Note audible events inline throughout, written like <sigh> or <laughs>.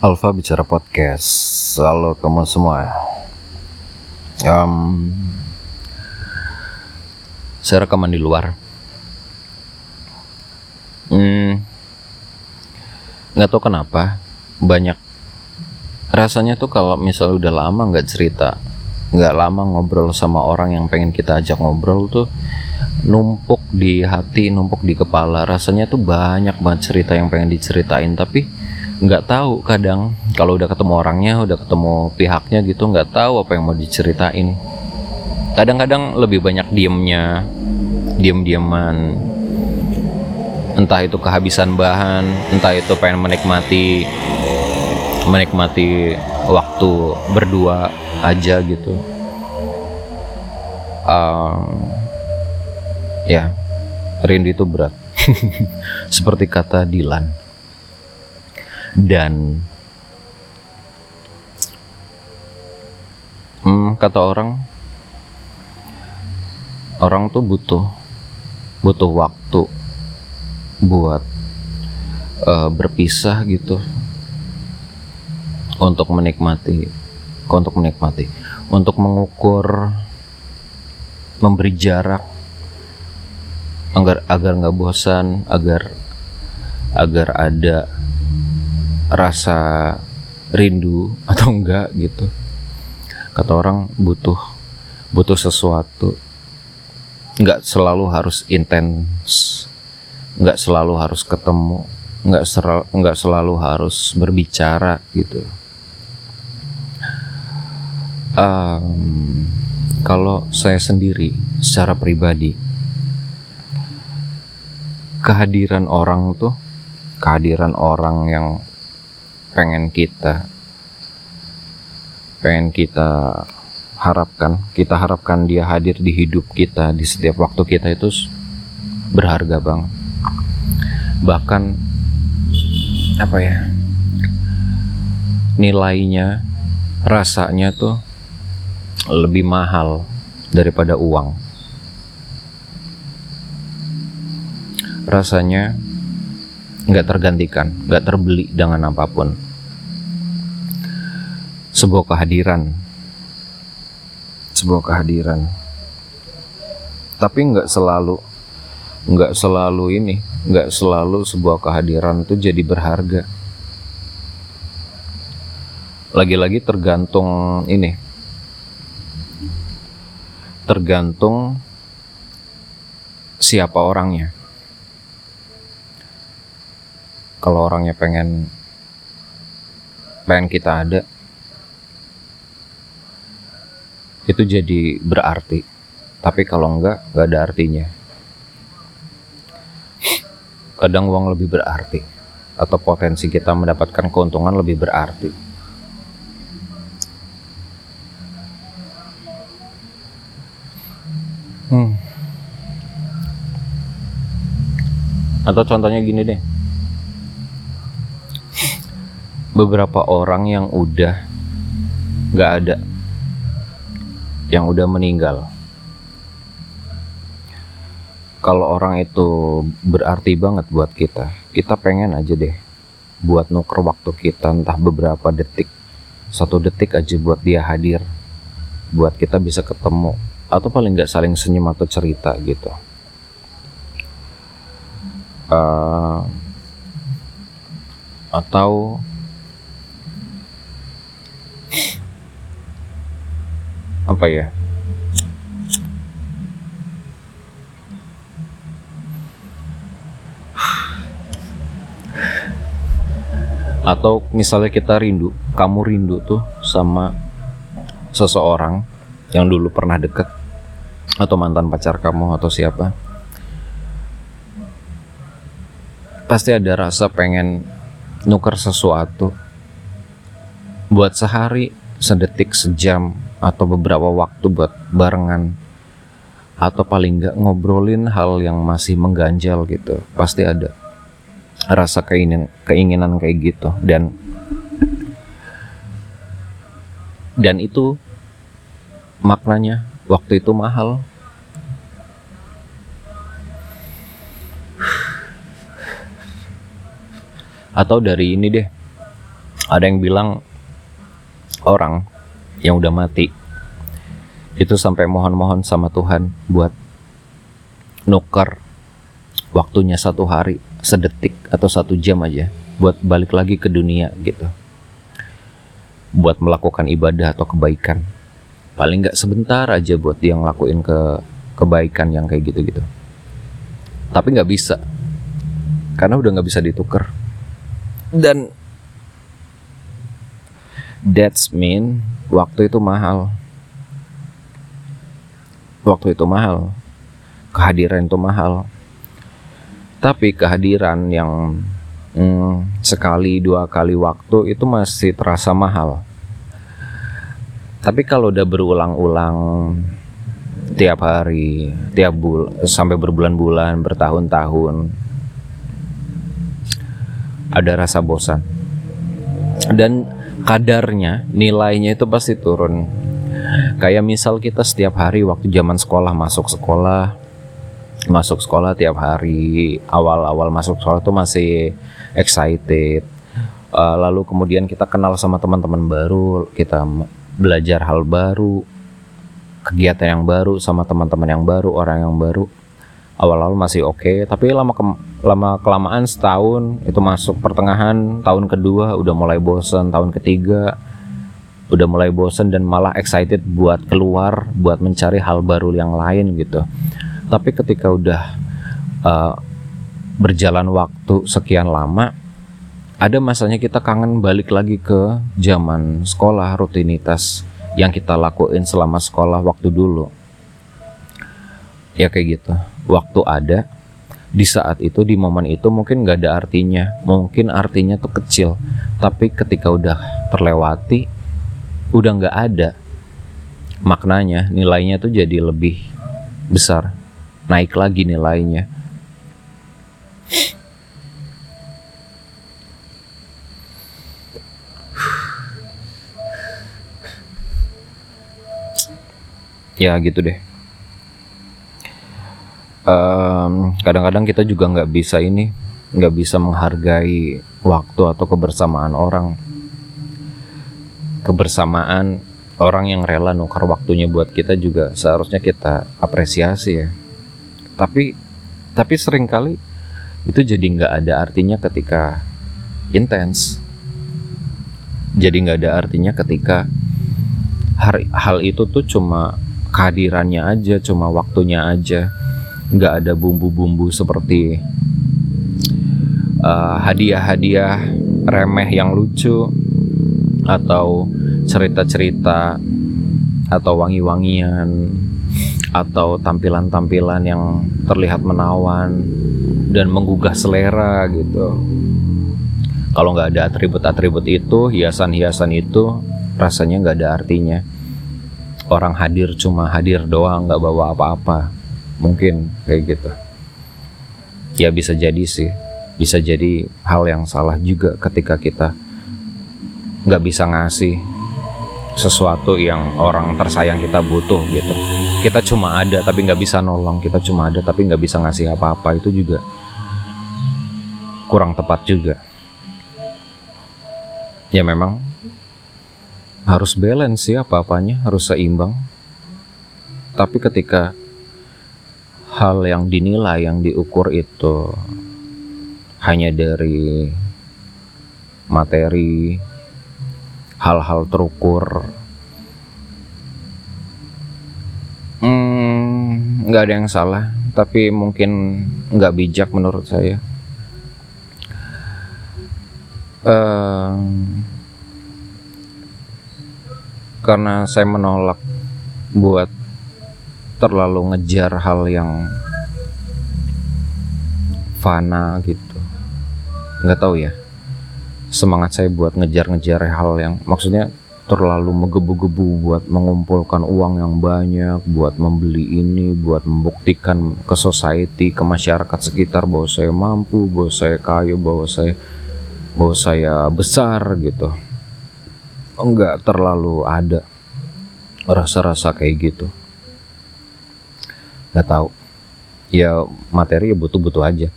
Alfa bicara podcast. Halo kamu semua. Um, saya rekaman di luar. Hmm, nggak tahu kenapa banyak rasanya tuh kalau misalnya udah lama nggak cerita, nggak lama ngobrol sama orang yang pengen kita ajak ngobrol tuh numpuk di hati, numpuk di kepala. Rasanya tuh banyak banget cerita yang pengen diceritain, tapi nggak tahu kadang. Kalau udah ketemu orangnya udah ketemu pihaknya gitu nggak tahu apa yang mau diceritain. Kadang-kadang lebih banyak diemnya diem-dieman entah itu kehabisan bahan entah itu pengen menikmati menikmati waktu berdua aja gitu. Um, ya rindu itu berat. <laughs> Seperti kata Dilan dan hmm, kata orang orang tuh butuh butuh waktu buat uh, berpisah gitu. Untuk menikmati untuk menikmati untuk mengukur memberi jarak agar agar nggak bosan agar agar ada rasa rindu atau enggak gitu. Kata orang butuh butuh sesuatu. Nggak selalu harus intens. Nggak selalu harus ketemu. Nggak selalu nggak selalu harus berbicara gitu. Um, kalau saya sendiri secara pribadi kehadiran orang tuh kehadiran orang yang pengen kita pengen kita harapkan kita harapkan dia hadir di hidup kita di setiap waktu kita itu berharga bang. Bahkan apa ya nilainya rasanya tuh lebih mahal daripada uang. Rasanya nggak tergantikan, nggak terbeli dengan apa pun. Sebuah kehadiran, sebuah kehadiran. Tapi nggak selalu, nggak selalu ini, nggak selalu sebuah kehadiran itu jadi berharga. Lagi-lagi tergantung ini, tergantung siapa orangnya kalau orangnya pengen pengen kita ada itu jadi berarti. Tapi kalau enggak enggak ada artinya. Kadang uang lebih berarti atau potensi kita mendapatkan keuntungan lebih berarti. Hmm. atau contohnya gini deh beberapa orang yang udah nggak ada yang udah meninggal. Kalau orang itu berarti banget buat kita kita pengen aja deh buat nuker waktu kita entah beberapa detik satu detik aja buat dia hadir buat kita bisa ketemu atau paling nggak saling senyum atau cerita gitu. Uh, atau apa ya? Atau misalnya kita rindu kamu rindu tuh sama seseorang yang dulu pernah deket atau mantan pacar kamu atau siapa pasti ada rasa pengen nuker sesuatu buat sehari sedetik sejam atau beberapa waktu buat barengan. Atau paling nggak ngobrolin hal yang masih mengganjal gitu. Pasti ada rasa keinginan keinginan kayak gitu. Dan dan itu maknanya waktu itu mahal. Atau dari ini deh ada yang bilang orang yang udah mati. Itu sampai mohon-mohon sama Tuhan buat nuker waktunya satu hari sedetik atau satu jam aja buat balik lagi ke dunia gitu. Buat melakukan ibadah atau kebaikan. Paling nggak sebentar aja buat dia ngelakuin ke kebaikan yang kayak gitu-gitu. Tapi nggak bisa. Karena udah nggak bisa ditukar dan that's mean waktu itu mahal. Waktu itu mahal. Kehadiran itu mahal. Tapi kehadiran yang hmm, sekali dua kali waktu itu masih terasa mahal. Tapi kalau udah berulang-ulang tiap hari tiap bul sampai berbulan-bulan bertahun-tahun ada rasa bosan. Dan kadarnya nilainya itu pasti turun. Kayak misal kita setiap hari waktu zaman sekolah masuk sekolah masuk sekolah tiap hari awal-awal masuk sekolah itu masih excited. Uh, lalu kemudian kita kenal sama teman-teman baru kita belajar hal baru kegiatan yang baru sama teman-teman yang baru orang yang baru awal-awal masih oke okay, tapi lama lama kelamaan setahun itu masuk pertengahan tahun kedua udah mulai bosen tahun ketiga udah mulai bosen dan malah excited buat keluar buat mencari hal baru yang lain gitu. Tapi ketika udah uh, berjalan waktu sekian lama ada masanya kita kangen balik lagi ke zaman sekolah rutinitas yang kita lakuin selama sekolah waktu dulu. Ya kayak gitu. Waktu ada di saat itu di momen itu mungkin nggak ada artinya. Mungkin artinya tuh kecil. Tapi ketika udah terlewati udah nggak ada. Maknanya nilainya tuh jadi lebih besar. Naik lagi nilainya. Ya gitu deh kadang-kadang um, kita juga nggak bisa ini nggak bisa menghargai waktu atau kebersamaan orang. Kebersamaan orang yang rela nukar waktunya buat kita juga seharusnya kita apresiasi ya. Tapi tapi sering kali itu jadi nggak ada artinya ketika intens. Jadi nggak ada artinya ketika hal, hal itu tuh cuma kehadirannya aja cuma waktunya aja nggak ada bumbu-bumbu seperti uh, hadiah-hadiah remeh yang lucu atau cerita-cerita atau wangi-wangian atau tampilan-tampilan yang terlihat menawan dan menggugah selera gitu. Kalau nggak ada atribut-atribut itu, hiasan-hiasan itu rasanya nggak ada artinya. Orang hadir cuma hadir doang, nggak bawa apa-apa mungkin kayak gitu. Ya bisa jadi sih. Bisa jadi hal yang salah juga ketika kita nggak bisa ngasih sesuatu yang orang tersayang kita butuh gitu. Kita cuma ada tapi nggak bisa nolong kita cuma ada tapi nggak bisa ngasih apa-apa itu juga kurang tepat juga. Ya memang harus balance sih apa-apanya harus seimbang. Tapi ketika hal yang dinilai yang diukur itu hanya dari materi hal-hal terukur. Hmm, nggak ada yang salah tapi mungkin nggak bijak menurut saya. Uh, karena saya menolak buat terlalu ngejar hal yang fana gitu. Nggak tahu ya. Semangat saya buat ngejar-ngejar hal yang maksudnya terlalu menggebu-gebu buat mengumpulkan uang yang banyak buat membeli ini buat membuktikan ke society ke masyarakat sekitar bahwa saya mampu bahwa saya kaya bahwa saya bahwa saya besar gitu. Enggak terlalu ada rasa-rasa kayak gitu nggak tahu. Ya materi ya butuh butuh aja.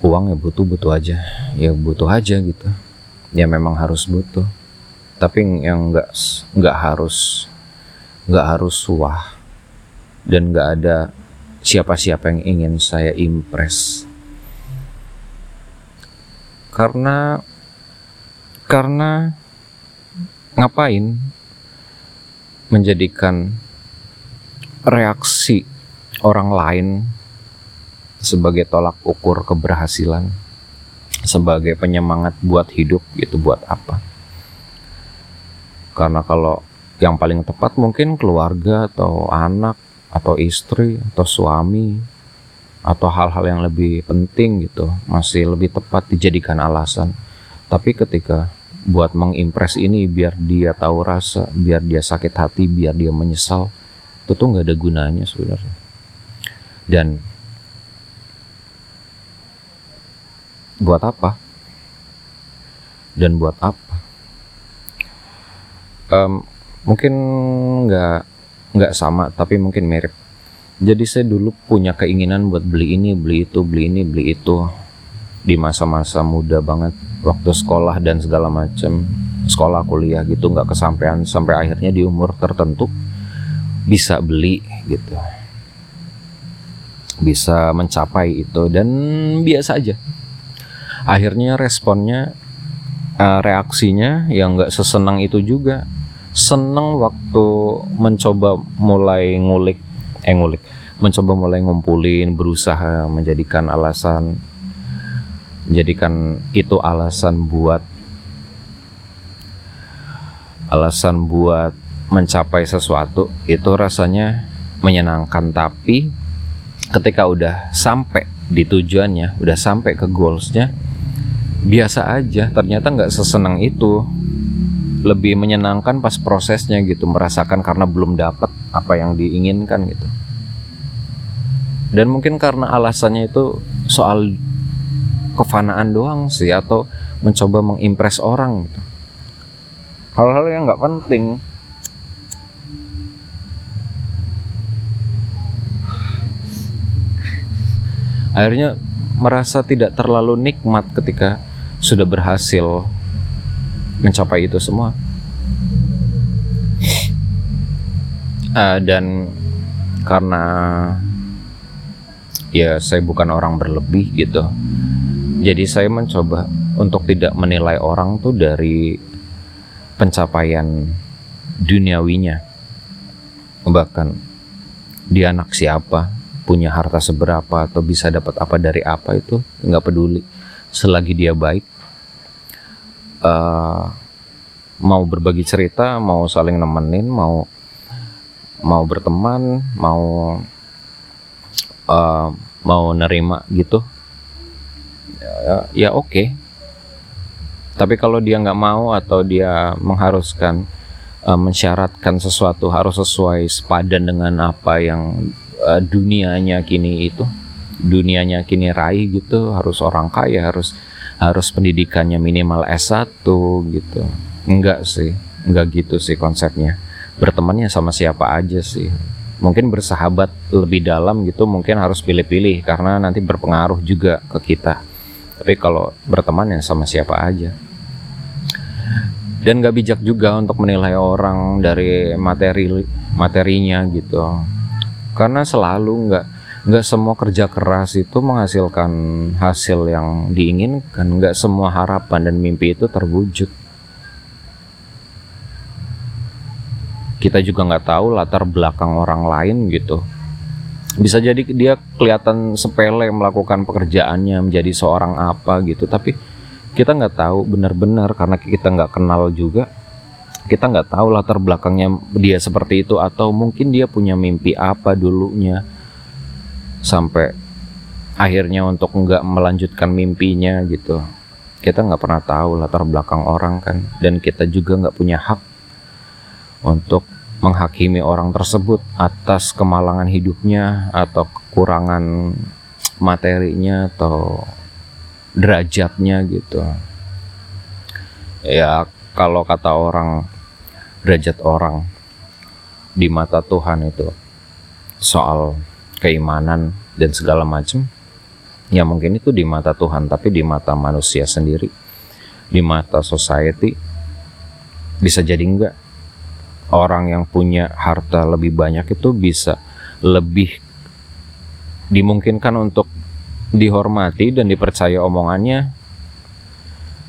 Uang ya butuh butuh aja. Ya butuh aja gitu. Ya memang harus butuh. Tapi yang nggak nggak harus nggak harus suah dan nggak ada siapa-siapa yang ingin saya impress karena karena ngapain menjadikan reaksi orang lain sebagai tolak ukur keberhasilan sebagai penyemangat buat hidup gitu buat apa? Karena kalau yang paling tepat mungkin keluarga atau anak atau istri atau suami atau hal-hal yang lebih penting gitu masih lebih tepat dijadikan alasan. Tapi ketika buat mengimpress ini biar dia tahu rasa biar dia sakit hati biar dia menyesal itu tuh nggak ada gunanya sebenarnya dan buat apa? Dan buat apa? Um, mungkin nggak nggak sama tapi mungkin mirip. Jadi saya dulu punya keinginan buat beli ini beli itu beli ini beli itu. Di masa-masa muda banget waktu sekolah dan segala macam sekolah kuliah gitu nggak kesampaian sampai akhirnya di umur tertentu bisa beli gitu bisa mencapai itu dan biasa aja. Akhirnya responnya uh, reaksinya yang nggak sesenang itu juga. Seneng waktu mencoba mulai ngulik eh ngulik. Mencoba mulai ngumpulin berusaha menjadikan alasan menjadikan itu alasan buat alasan buat mencapai sesuatu. Itu rasanya menyenangkan tapi ketika udah sampai di tujuannya udah sampai ke goalsnya biasa aja ternyata nggak sesenang itu. Lebih menyenangkan pas prosesnya gitu merasakan karena belum dapat apa yang diinginkan gitu. Dan mungkin karena alasannya itu soal kefanaan doang sih atau mencoba mengimpress orang gitu. Hal-hal yang nggak penting akhirnya merasa tidak terlalu nikmat ketika sudah berhasil mencapai itu semua. Uh, dan karena ya saya bukan orang berlebih gitu, jadi saya mencoba untuk tidak menilai orang tuh dari pencapaian duniawinya, bahkan dia anak siapa, punya harta seberapa atau bisa dapat apa dari apa itu nggak peduli selagi dia baik uh, mau berbagi cerita mau saling nemenin mau mau berteman mau uh, mau nerima gitu ya, ya oke okay. tapi kalau dia nggak mau atau dia mengharuskan uh, mensyaratkan sesuatu harus sesuai sepadan dengan apa yang uh, dunianya kini itu dunianya kini raih gitu harus orang kaya harus harus pendidikannya minimal S1 gitu. Enggak sih enggak gitu sih konsepnya. Bertemannya sama siapa aja sih. Mungkin bersahabat lebih dalam gitu mungkin harus pilih-pilih karena nanti berpengaruh juga ke kita. Tapi kalau berteman ya sama siapa aja. Dan gak bijak juga untuk menilai orang dari materi materinya gitu karena selalu nggak nggak semua kerja keras itu menghasilkan hasil yang diinginkan. Nggak semua harapan dan mimpi itu terwujud. Kita juga nggak tahu latar belakang orang lain gitu. Bisa jadi dia kelihatan sepele melakukan pekerjaannya menjadi seorang apa gitu. Tapi kita nggak tahu benar-benar karena kita nggak kenal juga kita nggak tahu latar belakangnya dia seperti itu atau mungkin dia punya mimpi apa dulunya sampai akhirnya untuk nggak melanjutkan mimpinya gitu. Kita nggak pernah tahu latar belakang orang kan dan kita juga nggak punya hak untuk menghakimi orang tersebut atas kemalangan hidupnya atau kekurangan materinya atau derajatnya gitu. Ya kalau kata orang derajat orang di mata Tuhan itu. Soal keimanan dan segala macam ya mungkin itu di mata Tuhan tapi di mata manusia sendiri di mata society bisa jadi enggak. Orang yang punya harta lebih banyak itu bisa lebih dimungkinkan untuk dihormati dan dipercaya omongannya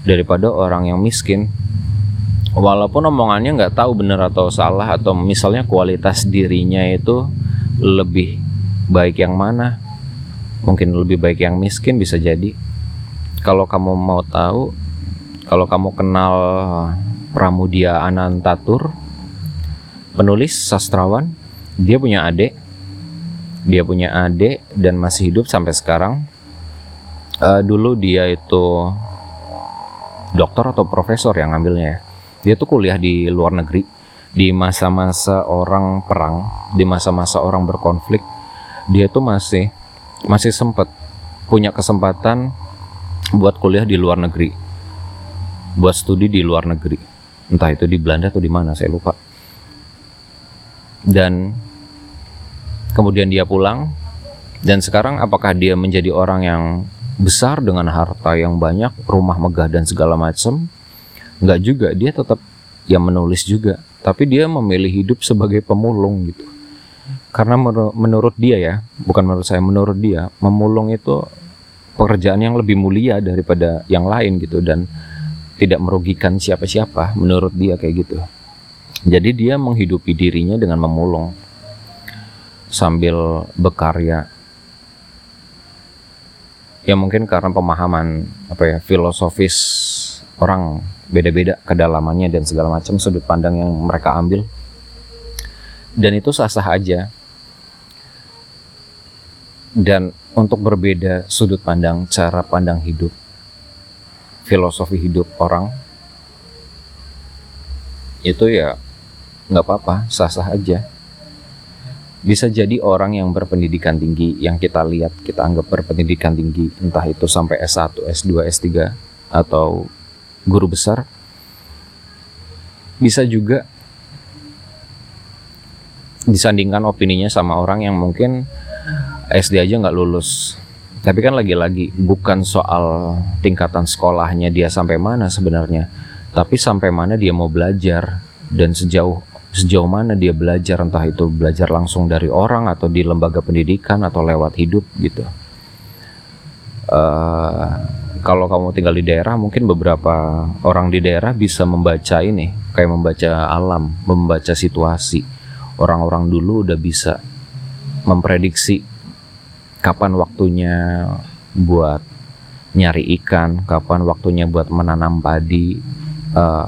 daripada orang yang miskin walaupun omongannya nggak tahu benar atau salah atau misalnya kualitas dirinya itu lebih baik yang mana mungkin lebih baik yang miskin bisa jadi. Kalau kamu mau tahu kalau kamu kenal Pramudia Anantatur penulis sastrawan dia punya adik. Dia punya adik dan masih hidup sampai sekarang. Uh, dulu dia itu dokter atau profesor yang ngambilnya ya dia tuh kuliah di luar negeri di masa-masa orang perang di masa-masa orang berkonflik. Dia tuh masih masih sempat punya kesempatan buat kuliah di luar negeri buat studi di luar negeri. Entah itu di Belanda atau di mana saya lupa. Dan kemudian dia pulang dan sekarang apakah dia menjadi orang yang besar dengan harta yang banyak rumah megah dan segala macam nggak juga dia tetap yang menulis juga. Tapi dia memilih hidup sebagai pemulung gitu. Karena menurut dia ya bukan menurut saya menurut dia memulung itu pekerjaan yang lebih mulia daripada yang lain gitu dan tidak merugikan siapa-siapa menurut dia kayak gitu. Jadi dia menghidupi dirinya dengan memulung. Sambil berkarya. Ya mungkin karena pemahaman apa ya filosofis orang beda-beda kedalamannya dan segala macam sudut pandang yang mereka ambil. Dan itu sah-sah aja. Dan untuk berbeda sudut pandang cara pandang hidup filosofi hidup orang itu ya nggak apa-apa sah-sah aja. Bisa jadi orang yang berpendidikan tinggi yang kita lihat kita anggap berpendidikan tinggi entah itu sampai S1, S2, S3 atau guru besar. Bisa juga disandingkan opininya sama orang yang mungkin SD aja nggak lulus. Tapi kan lagi-lagi bukan soal tingkatan sekolahnya dia sampai mana sebenarnya tapi sampai mana dia mau belajar. Dan sejauh sejauh mana dia belajar entah itu belajar langsung dari orang atau di lembaga pendidikan atau lewat hidup gitu. Uh, kalau kamu tinggal di daerah mungkin beberapa orang di daerah bisa membaca ini kayak membaca alam membaca situasi. Orang-orang dulu udah bisa memprediksi kapan waktunya buat nyari ikan kapan waktunya buat menanam padi. Uh,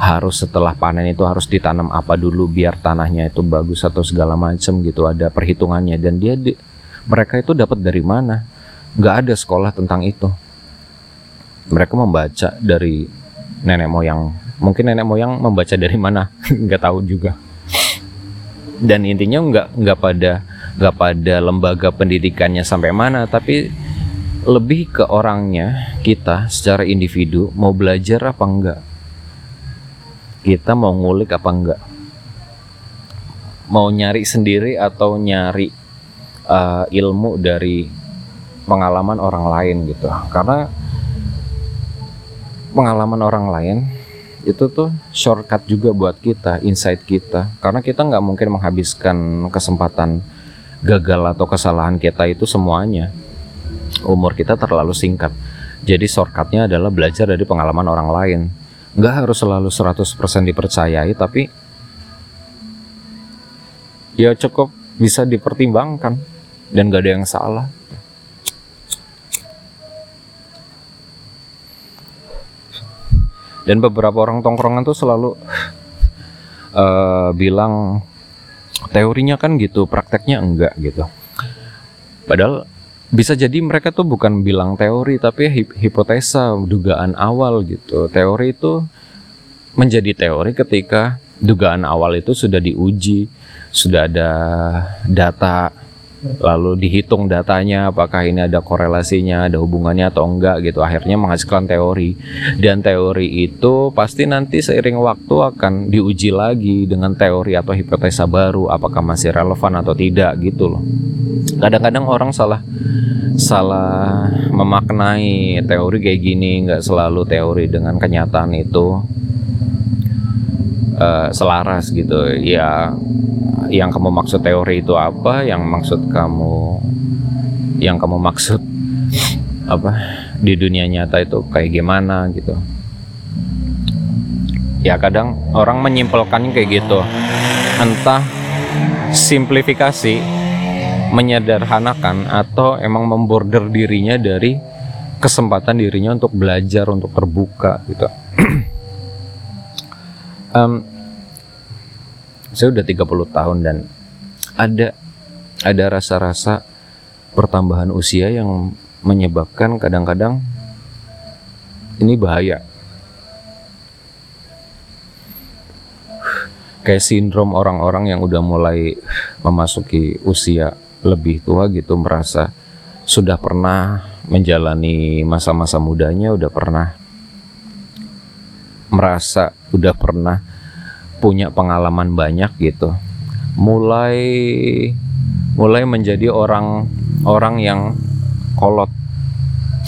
harus setelah panen itu harus ditanam apa dulu biar tanahnya itu bagus atau segala macam gitu ada perhitungannya. Dan dia di, mereka itu dapat dari mana? Nggak ada sekolah tentang itu mereka membaca dari nenek moyang. Mungkin nenek moyang membaca dari mana? <laughs> Nggak tahu juga. Dan intinya nggak nggak pada nggak pada lembaga pendidikannya sampai mana tapi lebih ke orangnya kita secara individu mau belajar apa enggak kita mau ngulik apa enggak mau nyari sendiri atau nyari uh, ilmu dari pengalaman orang lain gitu. Karena pengalaman orang lain itu tuh shortcut juga buat kita, insight kita. Karena kita nggak mungkin menghabiskan kesempatan gagal atau kesalahan kita itu semuanya. Umur kita terlalu singkat. Jadi shortcutnya adalah belajar dari pengalaman orang lain. Nggak harus selalu 100% dipercayai, tapi ya cukup bisa dipertimbangkan dan gak ada yang salah. Dan beberapa orang tongkrongan tuh selalu uh, bilang teorinya kan gitu prakteknya enggak gitu. Padahal bisa jadi mereka tuh bukan bilang teori tapi hip hipotesa dugaan awal gitu. Teori itu menjadi teori ketika dugaan awal itu sudah diuji sudah ada data lalu dihitung datanya apakah ini ada korelasinya ada hubungannya atau enggak gitu. Akhirnya menghasilkan teori. Dan teori itu pasti nanti seiring waktu akan diuji lagi dengan teori atau hipotesa baru apakah masih relevan atau tidak gitu loh. Kadang-kadang orang salah salah memaknai teori kayak gini nggak selalu teori dengan kenyataan itu uh, selaras gitu. Ya yang kamu maksud teori itu apa? Yang maksud kamu yang kamu maksud <laughs> apa? Di dunia nyata itu kayak gimana gitu? Ya kadang orang menyimpulkannya kayak gitu. Entah simplifikasi menyederhanakan atau emang memborder dirinya dari kesempatan dirinya untuk belajar untuk terbuka gitu. <clears throat> Um, saya udah 30 tahun dan ada ada rasa-rasa pertambahan usia yang menyebabkan kadang-kadang ini bahaya. Kayak sindrom orang-orang yang udah mulai memasuki usia lebih tua gitu merasa sudah pernah menjalani masa-masa mudanya, udah pernah merasa udah pernah punya pengalaman banyak gitu. Mulai mulai menjadi orang orang yang kolot.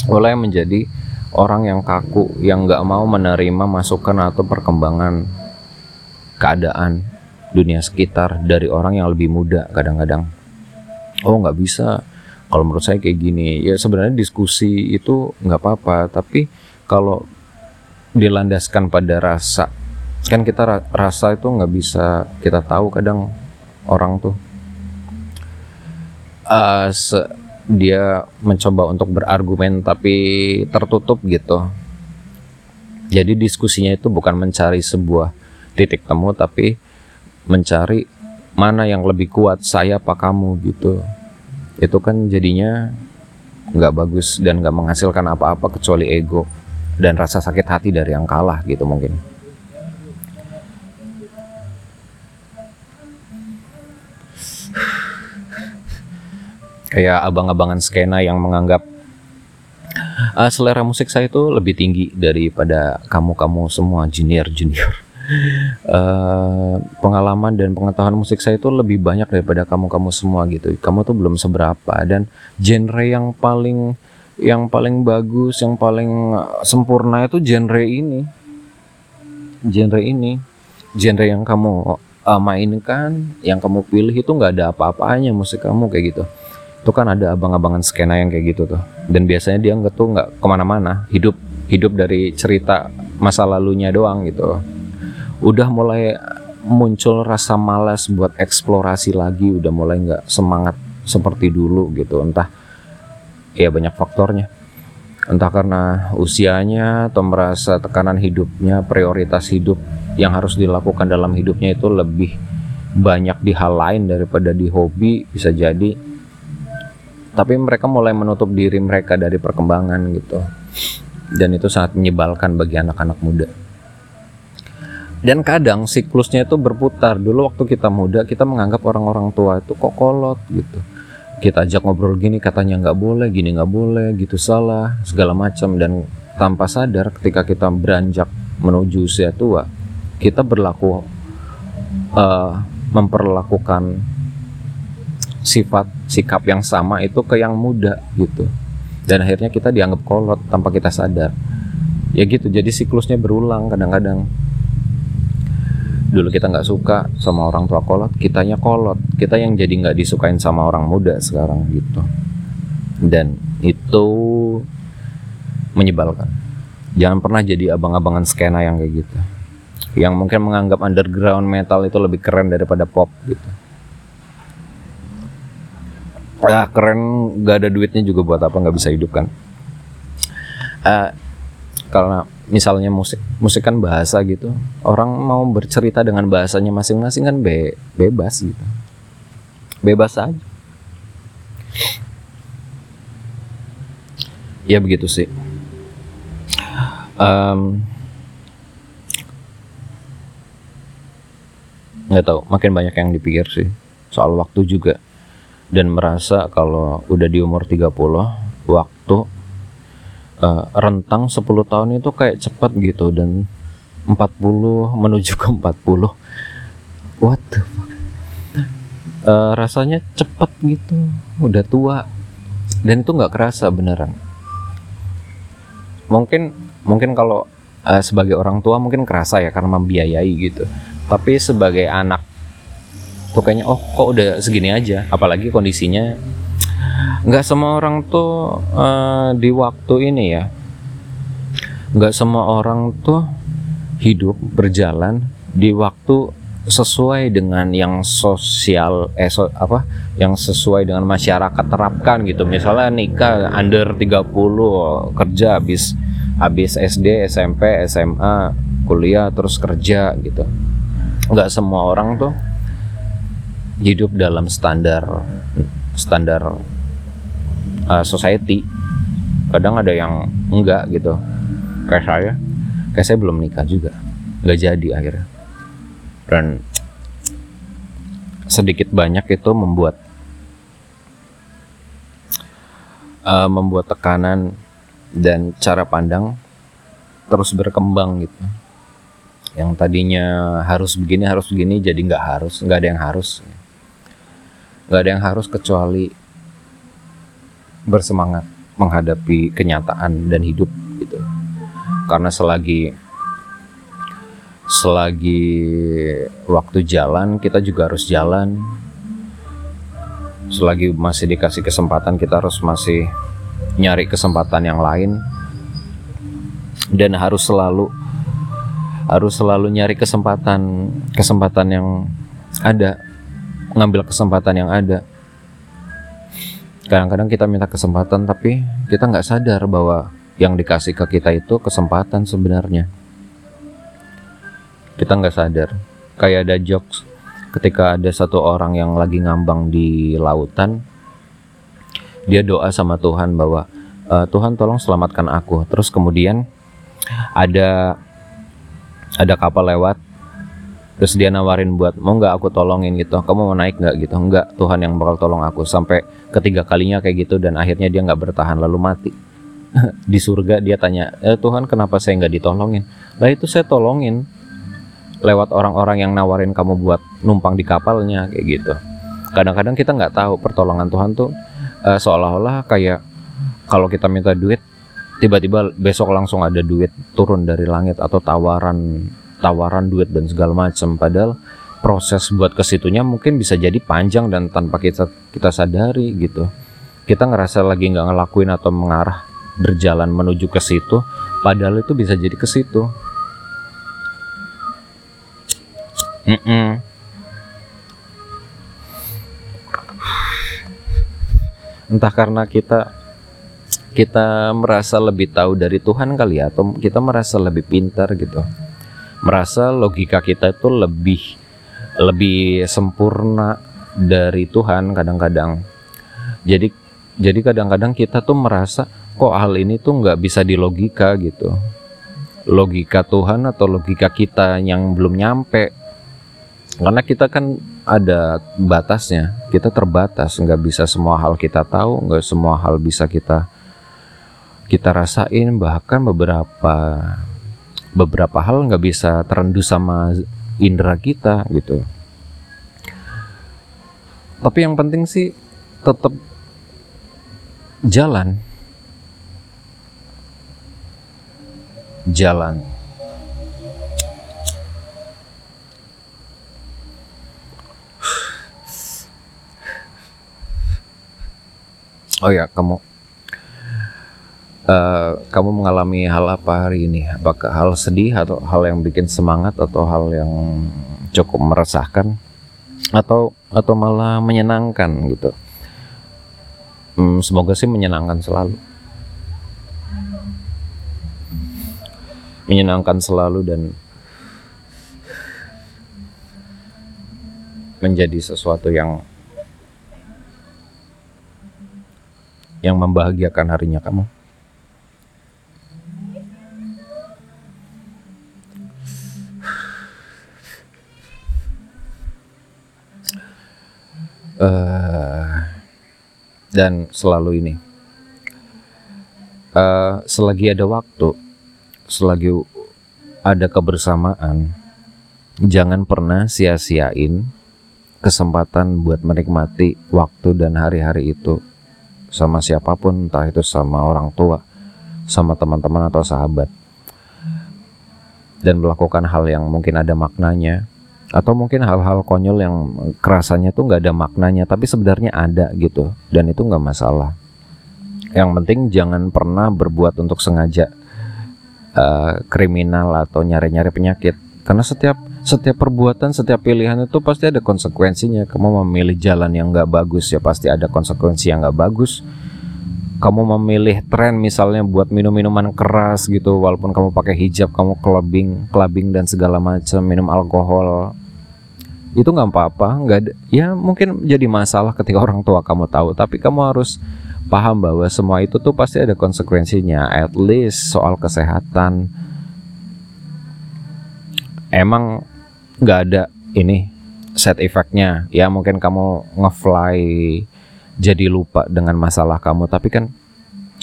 Mulai menjadi orang yang kaku yang nggak mau menerima masukan atau perkembangan keadaan dunia sekitar dari orang yang lebih muda kadang-kadang. Oh nggak bisa. Kalau menurut saya kayak gini ya sebenarnya diskusi itu nggak apa-apa tapi kalau dilandaskan pada rasa kan kita rasa itu nggak bisa kita tahu kadang orang tuh uh, dia mencoba untuk berargumen tapi tertutup gitu. Jadi diskusinya itu bukan mencari sebuah titik temu tapi mencari mana yang lebih kuat saya apa kamu gitu. Itu kan jadinya nggak bagus dan nggak menghasilkan apa-apa kecuali ego dan rasa sakit hati dari yang kalah gitu mungkin. Kayak abang-abangan skena yang menganggap uh, selera musik saya itu lebih tinggi daripada kamu-kamu semua junior-junior. Uh, <laughs> pengalaman dan pengetahuan musik saya itu lebih banyak daripada kamu-kamu semua gitu. Kamu tuh belum seberapa dan genre yang paling yang paling bagus, yang paling sempurna itu genre ini. Genre ini. Genre yang kamu uh, mainkan, yang kamu pilih itu nggak ada apa-apanya musik kamu kayak gitu itu kan ada abang-abangan skena yang kayak gitu tuh. Dan biasanya dia nggak tuh nggak ke mana-mana hidup hidup dari cerita masa lalunya doang gitu. Udah mulai muncul rasa malas buat eksplorasi lagi udah mulai nggak semangat seperti dulu gitu. Entah ya banyak faktornya. Entah karena usianya atau merasa tekanan hidupnya prioritas hidup yang harus dilakukan dalam hidupnya itu lebih banyak di hal lain daripada di hobi bisa jadi tapi mereka mulai menutup diri mereka dari perkembangan gitu. Dan itu sangat menyebalkan bagi anak-anak muda. Dan kadang siklusnya itu berputar. Dulu waktu kita muda kita menganggap orang-orang tua itu kok kolot gitu. Kita ajak ngobrol gini katanya nggak boleh gini nggak boleh gitu salah segala macam. Dan tanpa sadar ketika kita beranjak menuju usia tua kita berlaku uh, memperlakukan sifat sikap yang sama itu ke yang muda gitu. Dan akhirnya kita dianggap kolot tanpa kita sadar. Ya gitu jadi siklusnya berulang kadang-kadang. Dulu kita nggak suka sama orang tua kolot kitanya kolot. Kita yang jadi nggak disukain sama orang muda sekarang gitu. Dan itu menyebalkan. Jangan pernah jadi abang-abangan skena yang kayak gitu. Yang mungkin menganggap underground metal itu lebih keren daripada pop gitu ya keren. Gak ada duitnya juga buat apa nggak bisa hidup kan? Uh, karena misalnya musik musik kan bahasa gitu. Orang mau bercerita dengan bahasanya masing-masing kan be bebas gitu. Bebas aja. Ya begitu sih. Um, nggak tahu. Makin banyak yang dipikir sih. Soal waktu juga dan merasa kalau udah di umur 30 waktu uh, rentang 10 tahun itu kayak cepat gitu. Dan 40 menuju ke 40 what the fuck? Uh, rasanya cepat gitu udah tua. Dan itu nggak kerasa beneran. Mungkin mungkin kalau uh, sebagai orang tua mungkin kerasa ya karena membiayai gitu. Tapi sebagai anak tuh kayaknya oh kok udah segini aja. Apalagi kondisinya nggak semua orang tuh uh, di waktu ini ya. Nggak semua orang tuh hidup berjalan di waktu sesuai dengan yang sosial eh so, apa yang sesuai dengan masyarakat terapkan gitu. Misalnya nikah under 30 kerja habis habis SD SMP SMA kuliah terus kerja gitu. Nggak semua orang tuh hidup dalam standar standar uh, society. Kadang ada yang enggak gitu. Kayak saya kayak saya belum nikah juga. Nggak jadi akhirnya. Dan sedikit banyak itu membuat uh, membuat tekanan dan cara pandang terus berkembang gitu. Yang tadinya harus begini harus begini jadi nggak harus nggak ada yang harus nggak ada yang harus kecuali bersemangat menghadapi kenyataan dan hidup gitu. Karena selagi selagi waktu jalan kita juga harus jalan. Selagi masih dikasih kesempatan kita harus masih nyari kesempatan yang lain. Dan harus selalu harus selalu nyari kesempatan kesempatan yang ada ngambil kesempatan yang ada. Kadang-kadang kita minta kesempatan tapi kita nggak sadar bahwa yang dikasih ke kita itu kesempatan sebenarnya. Kita nggak sadar. Kayak ada jokes ketika ada satu orang yang lagi ngambang di lautan dia doa sama Tuhan bahwa e, Tuhan tolong selamatkan aku. Terus kemudian ada ada kapal lewat terus dia nawarin buat mau nggak aku tolongin gitu? Kamu mau naik nggak gitu? Nggak Tuhan yang bakal tolong aku. Sampai ketiga kalinya kayak gitu dan akhirnya dia nggak bertahan lalu mati. <laughs> Di surga dia tanya e, Tuhan kenapa saya nggak ditolongin? Lah itu saya tolongin lewat orang-orang yang nawarin kamu buat numpang di kapalnya kayak gitu. Kadang-kadang kita nggak tahu pertolongan Tuhan tuh uh, seolah-olah kayak kalau kita minta duit tiba-tiba besok langsung ada duit turun dari langit atau tawaran tawaran duit dan segala macam padahal proses buat ke situnya mungkin bisa jadi panjang dan tanpa kita kita sadari gitu kita ngerasa lagi nggak ngelakuin atau mengarah berjalan menuju ke situ padahal itu bisa jadi ke situ Mm -mm. Entah karena kita kita merasa lebih tahu dari Tuhan kali ya atau kita merasa lebih pintar gitu. Merasa logika kita itu lebih lebih sempurna dari Tuhan kadang-kadang. Jadi jadi kadang-kadang kita tuh merasa kok hal ini tuh nggak bisa dilogika gitu. Logika Tuhan atau logika kita yang belum nyampe karena kita kan ada batasnya kita terbatas nggak bisa semua hal kita tahu nggak semua hal bisa kita kita rasain bahkan beberapa beberapa hal nggak bisa terendus sama indera kita gitu. Tapi yang penting sih tetap jalan. Jalan. <sighs> Oh ya, kamu uh, kamu mengalami hal apa hari ini? Apakah hal sedih atau hal yang bikin semangat atau hal yang cukup meresahkan atau atau malah menyenangkan gitu? Hmm, semoga sih menyenangkan selalu. Menyenangkan selalu dan menjadi sesuatu yang yang membahagiakan harinya kamu? Uh, dan selalu ini. Uh, selagi ada waktu selagi ada kebersamaan jangan pernah sia-siain kesempatan buat menikmati waktu dan hari-hari itu sama siapa pun entah itu sama orang tua sama teman-teman atau sahabat. Dan melakukan hal yang mungkin ada maknanya atau mungkin hal-hal konyol yang kerasanya tuh nggak ada maknanya tapi sebenarnya ada gitu dan itu nggak masalah. Yang penting jangan pernah berbuat untuk sengaja uh, kriminal atau nyari-nyari penyakit. Karena setiap setiap perbuatan setiap pilihan itu pasti ada konsekuensinya. Kamu memilih jalan yang nggak bagus ya pasti ada konsekuensi yang nggak bagus. Kamu memilih tren misalnya buat minum minuman keras gitu walaupun kamu pakai hijab kamu clubbing clubbing dan segala macam minum alkohol itu nggak apa-apa nggak ya mungkin jadi masalah ketika orang tua kamu tahu tapi kamu harus paham bahwa semua itu tuh pasti ada konsekuensinya at least soal kesehatan. Emang nggak ada ini set efeknya ya mungkin kamu ngefly jadi lupa dengan masalah kamu tapi kan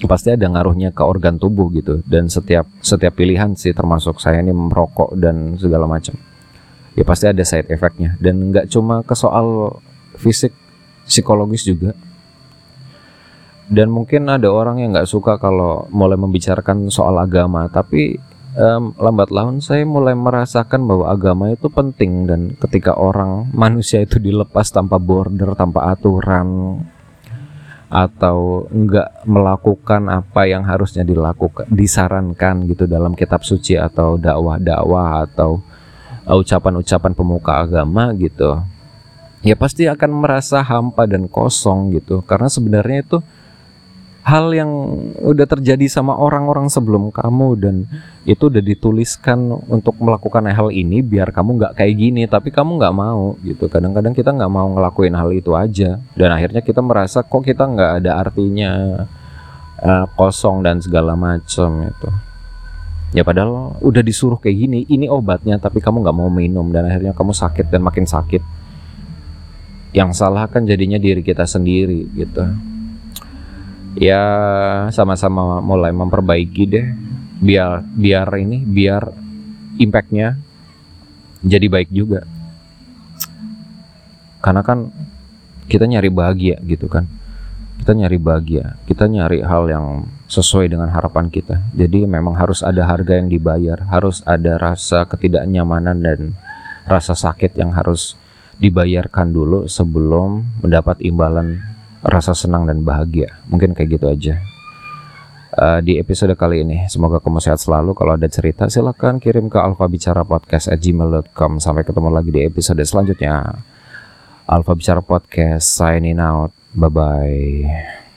pasti ada ngaruhnya ke organ tubuh gitu. Dan setiap setiap pilihan sih termasuk saya ini merokok dan segala macam ya pasti ada side efeknya dan nggak cuma ke soal fisik psikologis juga. Dan mungkin ada orang yang nggak suka kalau mulai membicarakan soal agama. Tapi um, lambat laun saya mulai merasakan bahwa agama itu penting. Dan ketika orang manusia itu dilepas tanpa border, tanpa aturan atau enggak melakukan apa yang harusnya dilakukan, disarankan gitu dalam kitab suci atau dakwah-dakwah atau ucapan-ucapan pemuka agama gitu. Ya pasti akan merasa hampa dan kosong gitu. Karena sebenarnya itu hal yang udah terjadi sama orang-orang sebelum kamu dan itu udah dituliskan untuk melakukan hal ini biar kamu nggak kayak gini. Tapi kamu nggak mau gitu. Kadang-kadang kita nggak mau ngelakuin hal itu aja. Dan akhirnya kita merasa kok kita nggak ada artinya uh, kosong dan segala macam itu ya padahal udah disuruh kayak gini ini obatnya tapi kamu nggak mau minum dan akhirnya kamu sakit dan makin sakit. Yang salah kan jadinya diri kita sendiri gitu. Ya sama-sama mulai memperbaiki deh. Biar biar ini biar impactnya jadi baik juga. Karena kan kita nyari bahagia gitu kan kita nyari bahagia. Kita nyari hal yang sesuai dengan harapan kita. Jadi memang harus ada harga yang dibayar harus ada rasa ketidaknyamanan dan rasa sakit yang harus dibayarkan dulu sebelum mendapat imbalan rasa senang dan bahagia. Mungkin kayak gitu aja. Uh, di episode kali ini semoga kamu sehat selalu. Kalau ada cerita silahkan kirim ke alfabicara_podcast@gmail.com sampai ketemu lagi di episode selanjutnya Alfa Bicara Podcast signing out. Bye bye